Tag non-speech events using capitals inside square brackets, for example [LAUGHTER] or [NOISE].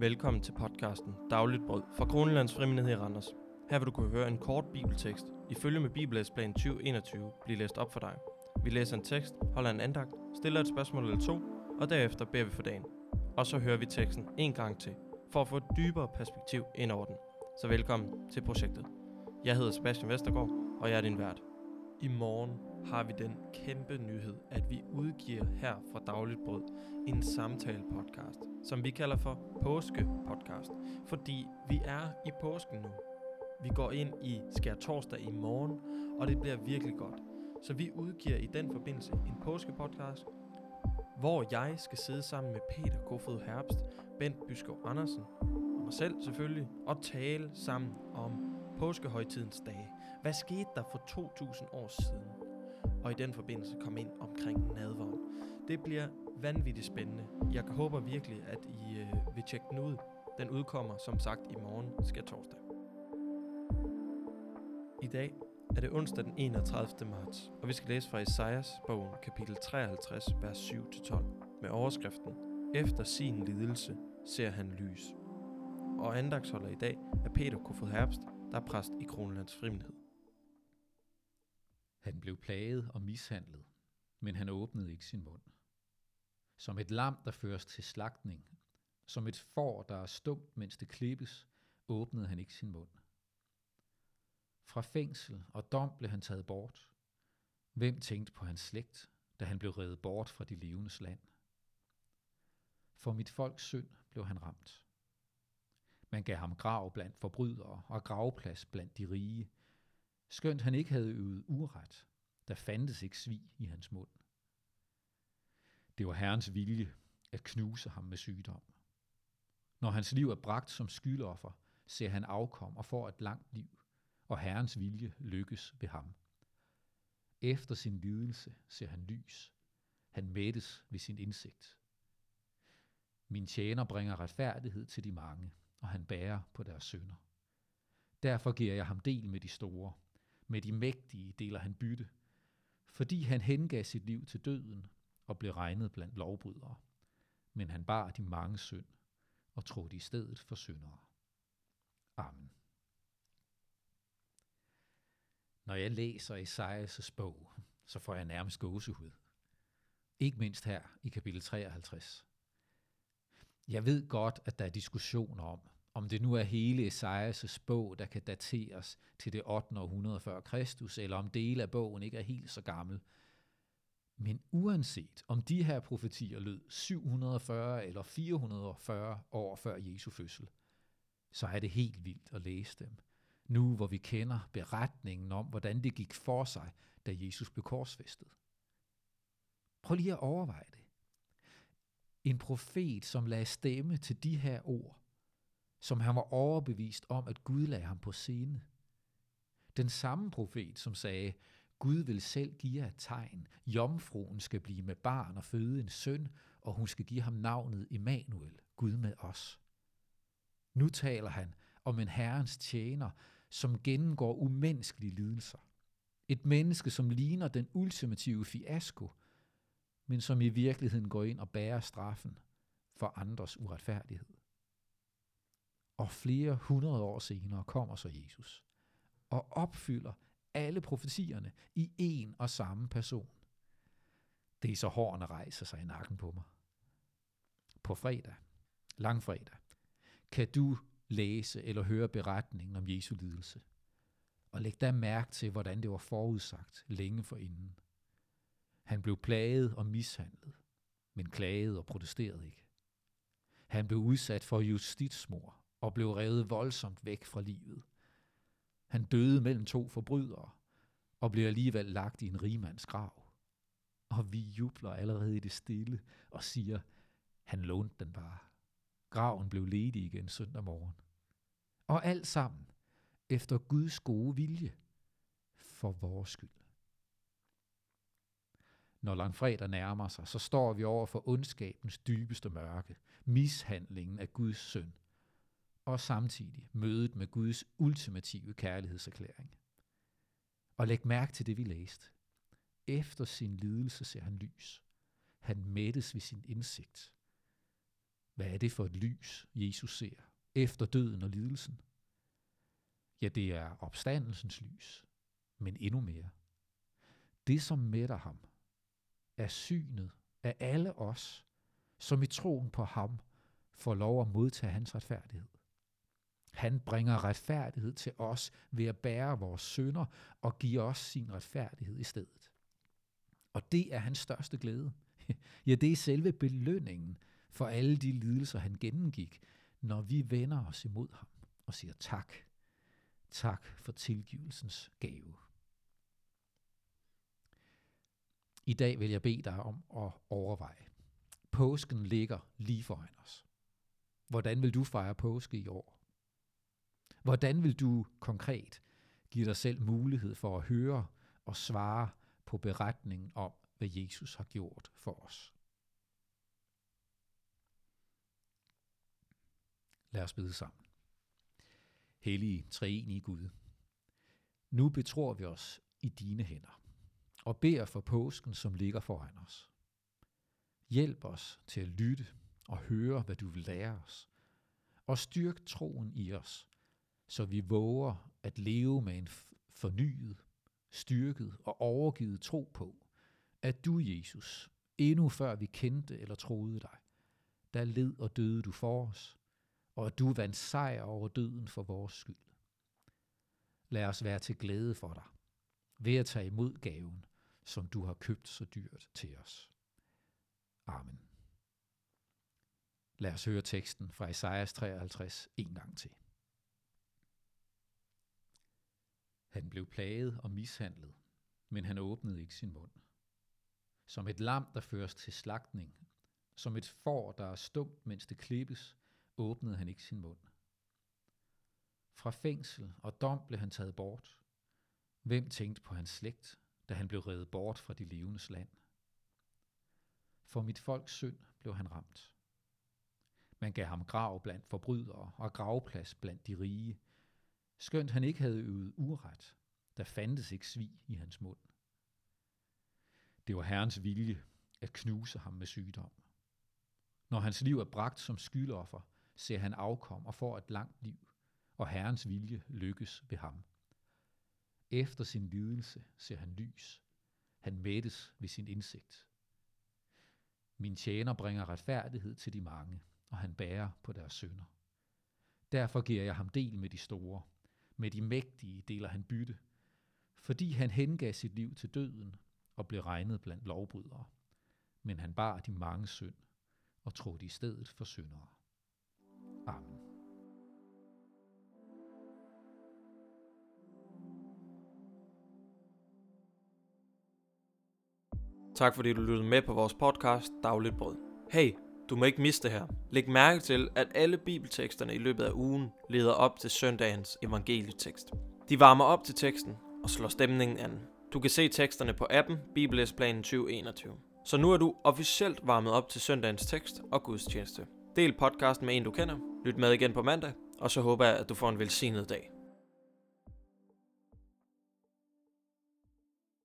Velkommen til podcasten Dagligt Brød fra Kronelands Frimenighed i Randers. Her vil du kunne høre en kort bibeltekst i følge med Bibellæsplan 2021 blive læst op for dig. Vi læser en tekst, holder en andagt, stiller et spørgsmål eller to, og derefter beder vi for dagen. Og så hører vi teksten en gang til, for at få et dybere perspektiv ind over den. Så velkommen til projektet. Jeg hedder Sebastian Vestergaard, og jeg er din vært. I morgen har vi den kæmpe nyhed, at vi udgiver her fra Dagligt Brød en samtale-podcast, som vi kalder for Påske-podcast, fordi vi er i påsken nu. Vi går ind i skær torsdag i morgen, og det bliver virkelig godt. Så vi udgiver i den forbindelse en påske-podcast, hvor jeg skal sidde sammen med Peter Kofod Herbst, Bent Byskov Andersen og mig selv selvfølgelig, og tale sammen om påskehøjtidens dage. Hvad skete der for 2000 år siden? Og i den forbindelse komme ind omkring nadvånd. Det bliver vanvittigt spændende. Jeg håber virkelig, at I øh, vil tjekke den ud. Den udkommer som sagt i morgen, skal torsdag. I dag er det onsdag den 31. marts, og vi skal læse fra Esajas bogen, kapitel 53, vers 7-12, med overskriften Efter sin lidelse ser han lys. Og andagsholder i dag er Peter Kofod Herbst, der er præst i Kronelands Frimhed. Han blev plaget og mishandlet, men han åbnede ikke sin mund. Som et lam, der føres til slagtning, som et får, der er stumt, mens det klippes, åbnede han ikke sin mund. Fra fængsel og dom blev han taget bort. Hvem tænkte på hans slægt, da han blev reddet bort fra de levendes land? For mit folks synd blev han ramt. Man gav ham grav blandt forbrydere og gravplads blandt de rige, skønt han ikke havde øvet uret, der fandtes ikke svig i hans mund. Det var Herrens vilje at knuse ham med sygdom. Når hans liv er bragt som skyldoffer, ser han afkom og får et langt liv, og Herrens vilje lykkes ved ham. Efter sin lidelse ser han lys. Han mættes ved sin indsigt. Min tjener bringer retfærdighed til de mange, og han bærer på deres sønder. Derfor giver jeg ham del med de store. Med de mægtige deler han bytte, fordi han hengav sit liv til døden og blev regnet blandt lovbrydere. Men han bar de mange synd og trådte i stedet for syndere. Amen. Når jeg læser Esajas' bog, så får jeg nærmest gåsehud. Ikke mindst her i kapitel 53. Jeg ved godt, at der er diskussioner om, om det nu er hele Esajas' bog, der kan dateres til det 8. århundrede før Kristus, eller om dele af bogen ikke er helt så gammel. Men uanset om de her profetier lød 740 eller 440 år før Jesu fødsel, så er det helt vildt at læse dem. Nu hvor vi kender beretningen om, hvordan det gik for sig, da Jesus blev korsfæstet. Prøv lige at overveje det. En profet, som lagde stemme til de her ord, som han var overbevist om, at Gud lagde ham på scene. Den samme profet, som sagde, Gud vil selv give jer et tegn. Jomfruen skal blive med barn og føde en søn, og hun skal give ham navnet Immanuel, Gud med os. Nu taler han om en herrens tjener, som gennemgår umenneskelige lidelser. Et menneske, som ligner den ultimative fiasko, men som i virkeligheden går ind og bærer straffen for andres uretfærdighed. Og flere hundrede år senere kommer så Jesus og opfylder alle profetierne i en og samme person. Det er så hårene rejser sig i nakken på mig. På fredag, langfredag, kan du læse eller høre beretningen om Jesu lidelse. Og læg da mærke til, hvordan det var forudsagt længe forinden. Han blev plaget og mishandlet, men klagede og protesterede ikke. Han blev udsat for justitsmord, og blev revet voldsomt væk fra livet. Han døde mellem to forbrydere og blev alligevel lagt i en rigmands grav. Og vi jubler allerede i det stille og siger, han lånte den bare. Graven blev ledig igen søndag morgen. Og alt sammen efter Guds gode vilje for vores skyld. Når langfredag nærmer sig, så står vi over for ondskabens dybeste mørke, mishandlingen af Guds søn, og samtidig mødet med Guds ultimative kærlighedserklæring. Og læg mærke til det, vi læste. Efter sin lidelse ser han lys. Han mættes ved sin indsigt. Hvad er det for et lys, Jesus ser efter døden og lidelsen? Ja, det er opstandelsens lys, men endnu mere. Det, som mætter ham, er synet af alle os, som i troen på ham får lov at modtage hans retfærdighed. Han bringer retfærdighed til os ved at bære vores synder og give os sin retfærdighed i stedet. Og det er hans største glæde. [LAUGHS] Ja, det er selve belønningen for alle de lidelser, han gennemgik, når vi vender os imod ham og siger tak. Tak for tilgivelsens gave. I dag vil jeg bede dig om at overveje. Påsken ligger lige foran os. Hvordan vil du fejre påske i år? Hvordan vil du konkret give dig selv mulighed for at høre og svare på beretningen om, hvad Jesus har gjort for os? Lad os bede sammen. Hellige, treenige Gud, nu betror vi os i dine hænder og beder for påsken, som ligger foran os. Hjælp os til at lytte og høre, hvad du vil lære os, og styrk troen i os, så vi våger at leve med en fornyet, styrket og overgivet tro på, at du, Jesus, endnu før vi kendte eller troede dig, der led og døde du for os, og at du vandt sejr over døden for vores skyld. Lad os være til glæde for dig, ved at tage imod gaven, som du har købt så dyrt til os. Amen. Lad os høre teksten fra Esajas 53 en gang til. Han blev plaget og mishandlet, men han åbnede ikke sin mund. Som et lam, der føres til slagtning, som et får, der er stumt, mens det klippes, åbnede han ikke sin mund. Fra fængsel og dom blev han taget bort. Hvem tænkte på hans slægt, da han blev reddet bort fra de levendes land? For mit folks synd blev han ramt. Man gav ham grav blandt forbrydere og gravplads blandt de rige, skønt han ikke havde øvet uret, der fandtes ikke svig i hans mund. Det var Herrens vilje at knuse ham med sygdom. Når hans liv er bragt som skyldoffer, ser han afkom og får et langt liv, og Herrens vilje lykkes ved ham. Efter sin lidelse ser han lys. Han mættes ved sin indsigt. Min tjener bringer retfærdighed til de mange, og han bærer på deres sønder. Derfor giver jeg ham del med de store. Med de mægtige deler han bytte, fordi han hengav sit liv til døden og blev regnet blandt lovbrydere. Men han bar de mange synd og trådte i stedet for syndere. Amen. Tak fordi du lyttede med på vores podcast Dagligt Brød. Hey, du må ikke miste det her. Læg mærke til, at alle bibelteksterne i løbet af ugen leder op til søndagens evangelietekst. De varmer op til teksten og slår stemningen an. Du kan se teksterne på appen Bibelesplanen 2021. Så nu er du officielt varmet op til søndagens tekst og gudstjeneste. Del podcasten med en du kender, lyt med igen på mandag, og så håber jeg, at du får en velsignet dag.